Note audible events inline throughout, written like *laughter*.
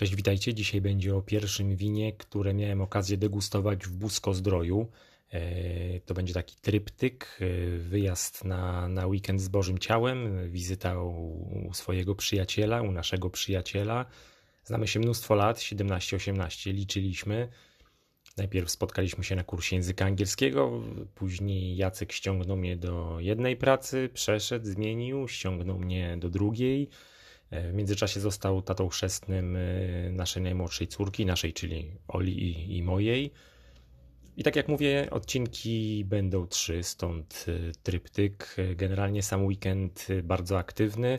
Cześć, witajcie. Dzisiaj będzie o pierwszym winie, które miałem okazję degustować w Busko-Zdroju. E, to będzie taki tryptyk, e, wyjazd na, na weekend z Bożym Ciałem, wizyta u, u swojego przyjaciela, u naszego przyjaciela. Znamy się mnóstwo lat, 17-18 liczyliśmy. Najpierw spotkaliśmy się na kursie języka angielskiego, później Jacek ściągnął mnie do jednej pracy, przeszedł, zmienił, ściągnął mnie do drugiej. E, w międzyczasie został tatą chrzestnym e, naszej najmłodszej córki, naszej, czyli Oli i, i mojej. I tak jak mówię, odcinki będą trzy, stąd e, tryptyk. Generalnie sam weekend bardzo aktywny.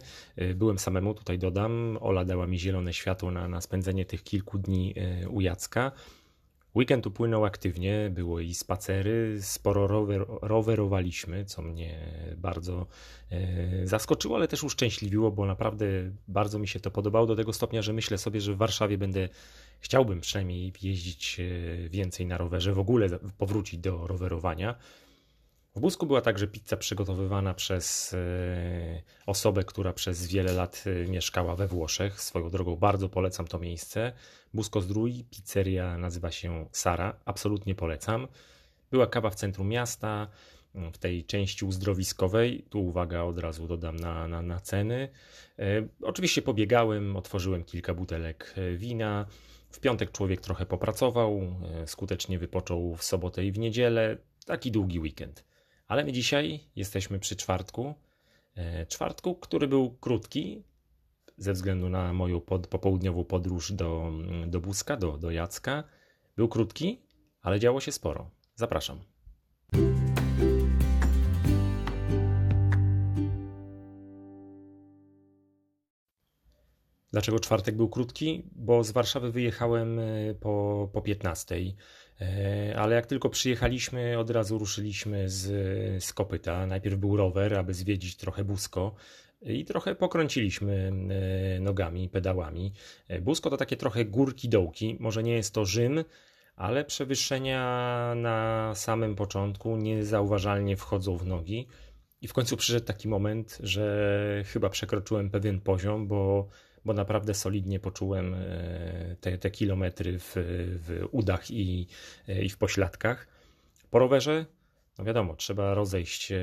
Byłem samemu, tutaj dodam. Ola dała mi zielone światło na, na spędzenie tych kilku dni u Jacka. Weekend upłynął aktywnie, było i spacery, sporo rower, rowerowaliśmy, co mnie bardzo e, zaskoczyło, ale też uszczęśliwiło, bo naprawdę bardzo mi się to podobało do tego stopnia, że myślę sobie, że w Warszawie będę, chciałbym przynajmniej jeździć e, więcej na rowerze, w ogóle powrócić do rowerowania. W Busku była także pizza przygotowywana przez e, osobę, która przez wiele lat e, mieszkała we Włoszech. Swoją drogą bardzo polecam to miejsce. Busko Zdrój, pizzeria nazywa się Sara. Absolutnie polecam. Była kawa w centrum miasta, w tej części uzdrowiskowej. Tu uwaga, od razu dodam na, na, na ceny. E, oczywiście pobiegałem, otworzyłem kilka butelek wina. W piątek człowiek trochę popracował, skutecznie wypoczął w sobotę i w niedzielę. Taki długi weekend. Ale my dzisiaj jesteśmy przy czwartku. E, czwartku, który był krótki ze względu na moją pod, popołudniową podróż do, do Buska, do, do Jacka. Był krótki, ale działo się sporo. Zapraszam. Dlaczego czwartek był krótki? Bo z Warszawy wyjechałem e, po, po 15. E, ale jak tylko przyjechaliśmy, od razu ruszyliśmy z, z kopyta. Najpierw był rower, aby zwiedzić trochę Busko i trochę pokręciliśmy e, nogami, pedałami. Busko to takie trochę górki, dołki. Może nie jest to Rzym, ale przewyższenia na samym początku niezauważalnie wchodzą w nogi. I w końcu przyszedł taki moment, że chyba przekroczyłem pewien poziom, bo bo naprawdę solidnie poczułem e, te, te kilometry w, w udach i, e, i w pośladkach. Po rowerze, no wiadomo, trzeba rozejść e,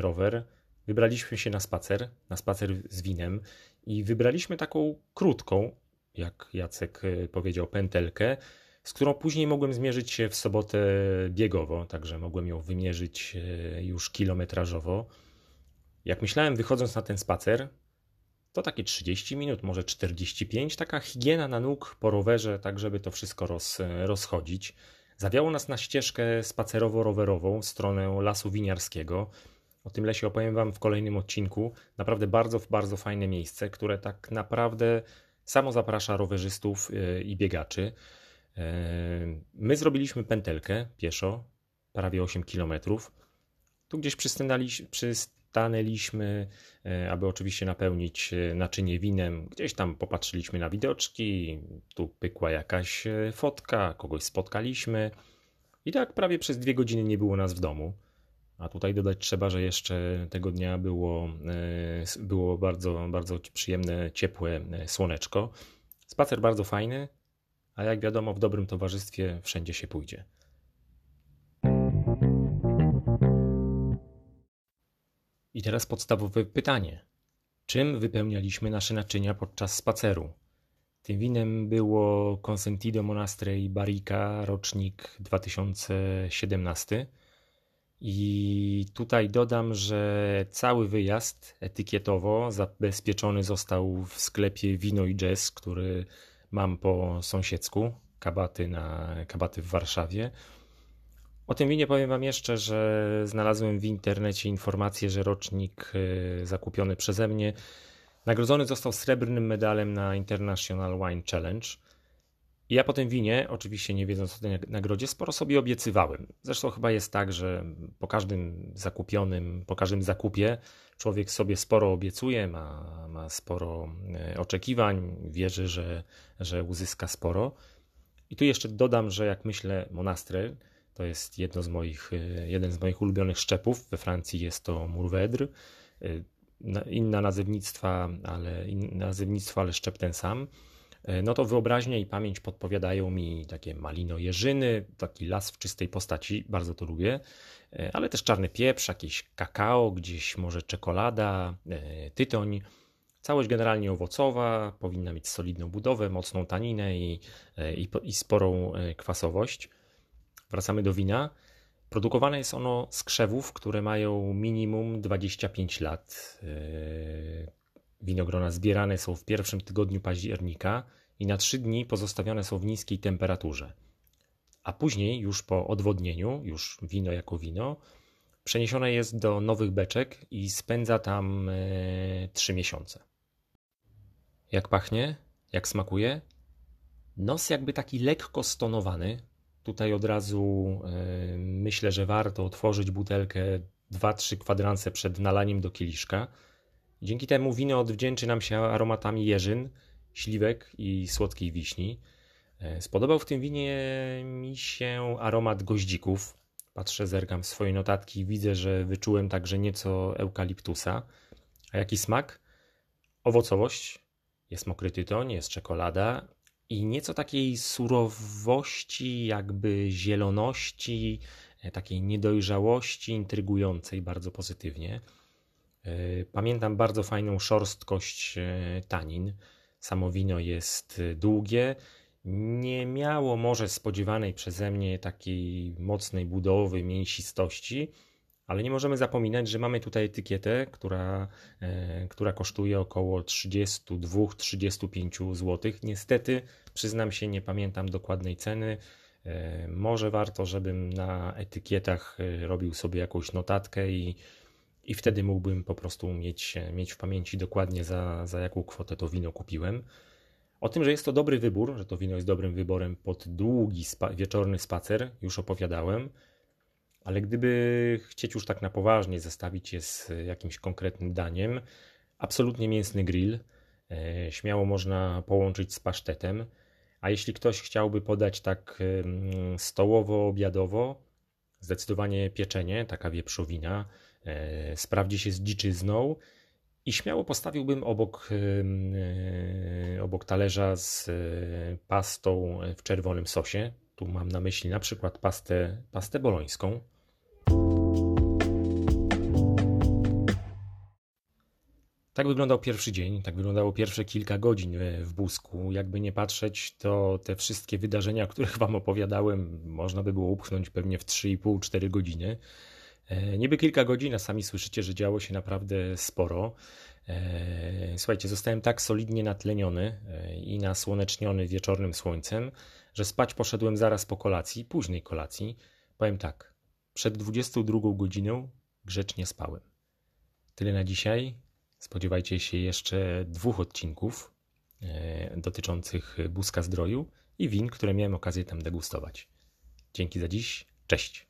rower. Wybraliśmy się na spacer, na spacer z winem i wybraliśmy taką krótką, jak Jacek powiedział, pętelkę, z którą później mogłem zmierzyć się w sobotę biegowo, także mogłem ją wymierzyć już kilometrażowo. Jak myślałem, wychodząc na ten spacer, to takie 30 minut, może 45, taka higiena na nóg po rowerze, tak żeby to wszystko roz, rozchodzić. Zawiało nas na ścieżkę spacerowo-rowerową w stronę Lasu Winiarskiego. O tym lesie opowiem Wam w kolejnym odcinku. Naprawdę bardzo, bardzo fajne miejsce, które tak naprawdę samo zaprasza rowerzystów y, i biegaczy. Y, my zrobiliśmy pętelkę pieszo, prawie 8 km. Tu gdzieś przystępowaliśmy, stanęliśmy, e, aby oczywiście napełnić e, naczynie winem. Gdzieś tam popatrzyliśmy na widoczki, tu pykła jakaś e, fotka, kogoś spotkaliśmy. I tak prawie przez dwie godziny nie było nas w domu. A tutaj dodać trzeba, że jeszcze tego dnia było, było bardzo, bardzo przyjemne, ciepłe słoneczko. Spacer bardzo fajny, a jak wiadomo, w dobrym towarzystwie wszędzie się pójdzie. I teraz podstawowe pytanie. Czym wypełnialiśmy nasze naczynia podczas spaceru? Tym winem było Consentido Monastrey Barrica, rocznik 2017. I tutaj dodam, że cały wyjazd etykietowo zabezpieczony został w sklepie Wino i Jazz, który mam po sąsiedzku, kabaty, na, kabaty w Warszawie. O tym winie powiem Wam jeszcze, że znalazłem w internecie informację, że rocznik y, zakupiony przeze mnie nagrodzony został srebrnym medalem na International Wine Challenge. I ja po tym winie, oczywiście nie wiedząc o tej nagrodzie, sporo sobie obiecywałem. Zresztą chyba jest tak, że po każdym zakupionym, po każdym zakupie człowiek sobie sporo obiecuje, ma, ma sporo y, oczekiwań, wierzy, że, że uzyska sporo. I tu jeszcze dodam, że jak myślę Monastrel, to jest jedno z moich, e, jeden z moich ulubionych szczepów. We Francji jest to Mourvèdre. E, inna nazewnictwa, ale, inne nazewnictwo, ale szczep ten sam. e, no to wyobraźnia i pamięć podpowiadają mi takie malino-jeżyny, taki las w czystej postaci, bardzo to lubię, ale też czarny pieprz, jakieś kakao, gdzieś może czekolada, tytoń. Całość generalnie owocowa, powinna mieć solidną budowę, mocną taninę i, i, i sporą kwasowość. Wracamy do wina. Produkowane jest ono z krzewów, które mają minimum 25 lat. Yy, winogrona zbierane są w pierwszym tygodniu października i na 3 dni pozostawione są w niskiej temperaturze. A później, już po odwodnieniu, już wino jako wino, przeniesione jest do nowych beczek i spędza tam 3 yy, miesiące. Jak pachnie? Jak smakuje? Nos jakby taki lekko stonowany, Tutaj od razu e, myślę, że warto otworzyć butelkę 2-3 kwadranse przed nalaniem do kieliszka. Dzięki temu wino odwdzięczy nam się aromatami jeżyn, śliwek i słodkiej wiśni. E, spodobał w tym winie mi się aromat goździków. Patrzę, zerkam w swoje notatki i widzę, że wyczułem także nieco eukaliptusa. A jaki smak? Owocowość. Jest mokry tytoń, jest czekolada i nieco takiej surowości, jakby zieloności, e, takiej niedojrzałości, intrygującej bardzo pozytywnie. E, pamiętam bardzo fajną szorstkość e, tanin. Samo wino jest długie. Nie miało może spodziewanej przeze mnie takiej mocnej budowy, mięsistości, ale nie możemy zapominać, że mamy tutaj etykietę, która, e, która kosztuje około 32-35 zł. Niestety, przyznam się, nie pamiętam dokładnej ceny. E, może warto, żebym na etykietach e, robił sobie jakąś notatkę i, i wtedy mógłbym po prostu mieć, mieć w pamięci dokładnie za, za jaką kwotę to wino kupiłem. O tym, że jest to dobry wybór, że to wino jest dobrym wyborem pod długi spa wieczorny spacer, już opowiadałem. Ale gdyby chcieć już tak na poważnie zestawić je z jakimś konkretnym daniem, absolutnie mięsny grill. E, śmiało można połączyć z pasztetem. A jeśli ktoś chciałby podać tak stołowo-obiadowo, zdecydowanie pieczenie, taka wieprzowina, e, sprawdzi się z dziczyzną i śmiało postawiłbym obok, e, obok talerza z pastą w czerwonym sosie. Tu mam na myśli na przykład pastę, pastę bolońską. Tak wyglądał pierwszy dzień, tak wyglądało pierwsze kilka godzin e, w Busku. Jakby nie patrzeć, to te wszystkie wydarzenia, o których *laughs* Wam opowiadałem, można by było upchnąć pewnie w 3,5-4 godziny. E, niby kilka godzin, a sami słyszycie, że działo się naprawdę sporo. E, słuchajcie, zostałem tak solidnie natleniony i nasłoneczniony wieczornym słońcem, że spać poszedłem zaraz po kolacji, późnej kolacji. Powiem tak, przed 22 godziną grzecznie spałem. Tyle na dzisiaj. Spodziewajcie się jeszcze dwóch odcinków e, dotyczących Buzka Zdroju i win, które miałem okazję tam degustować. Dzięki za dziś. Cześć.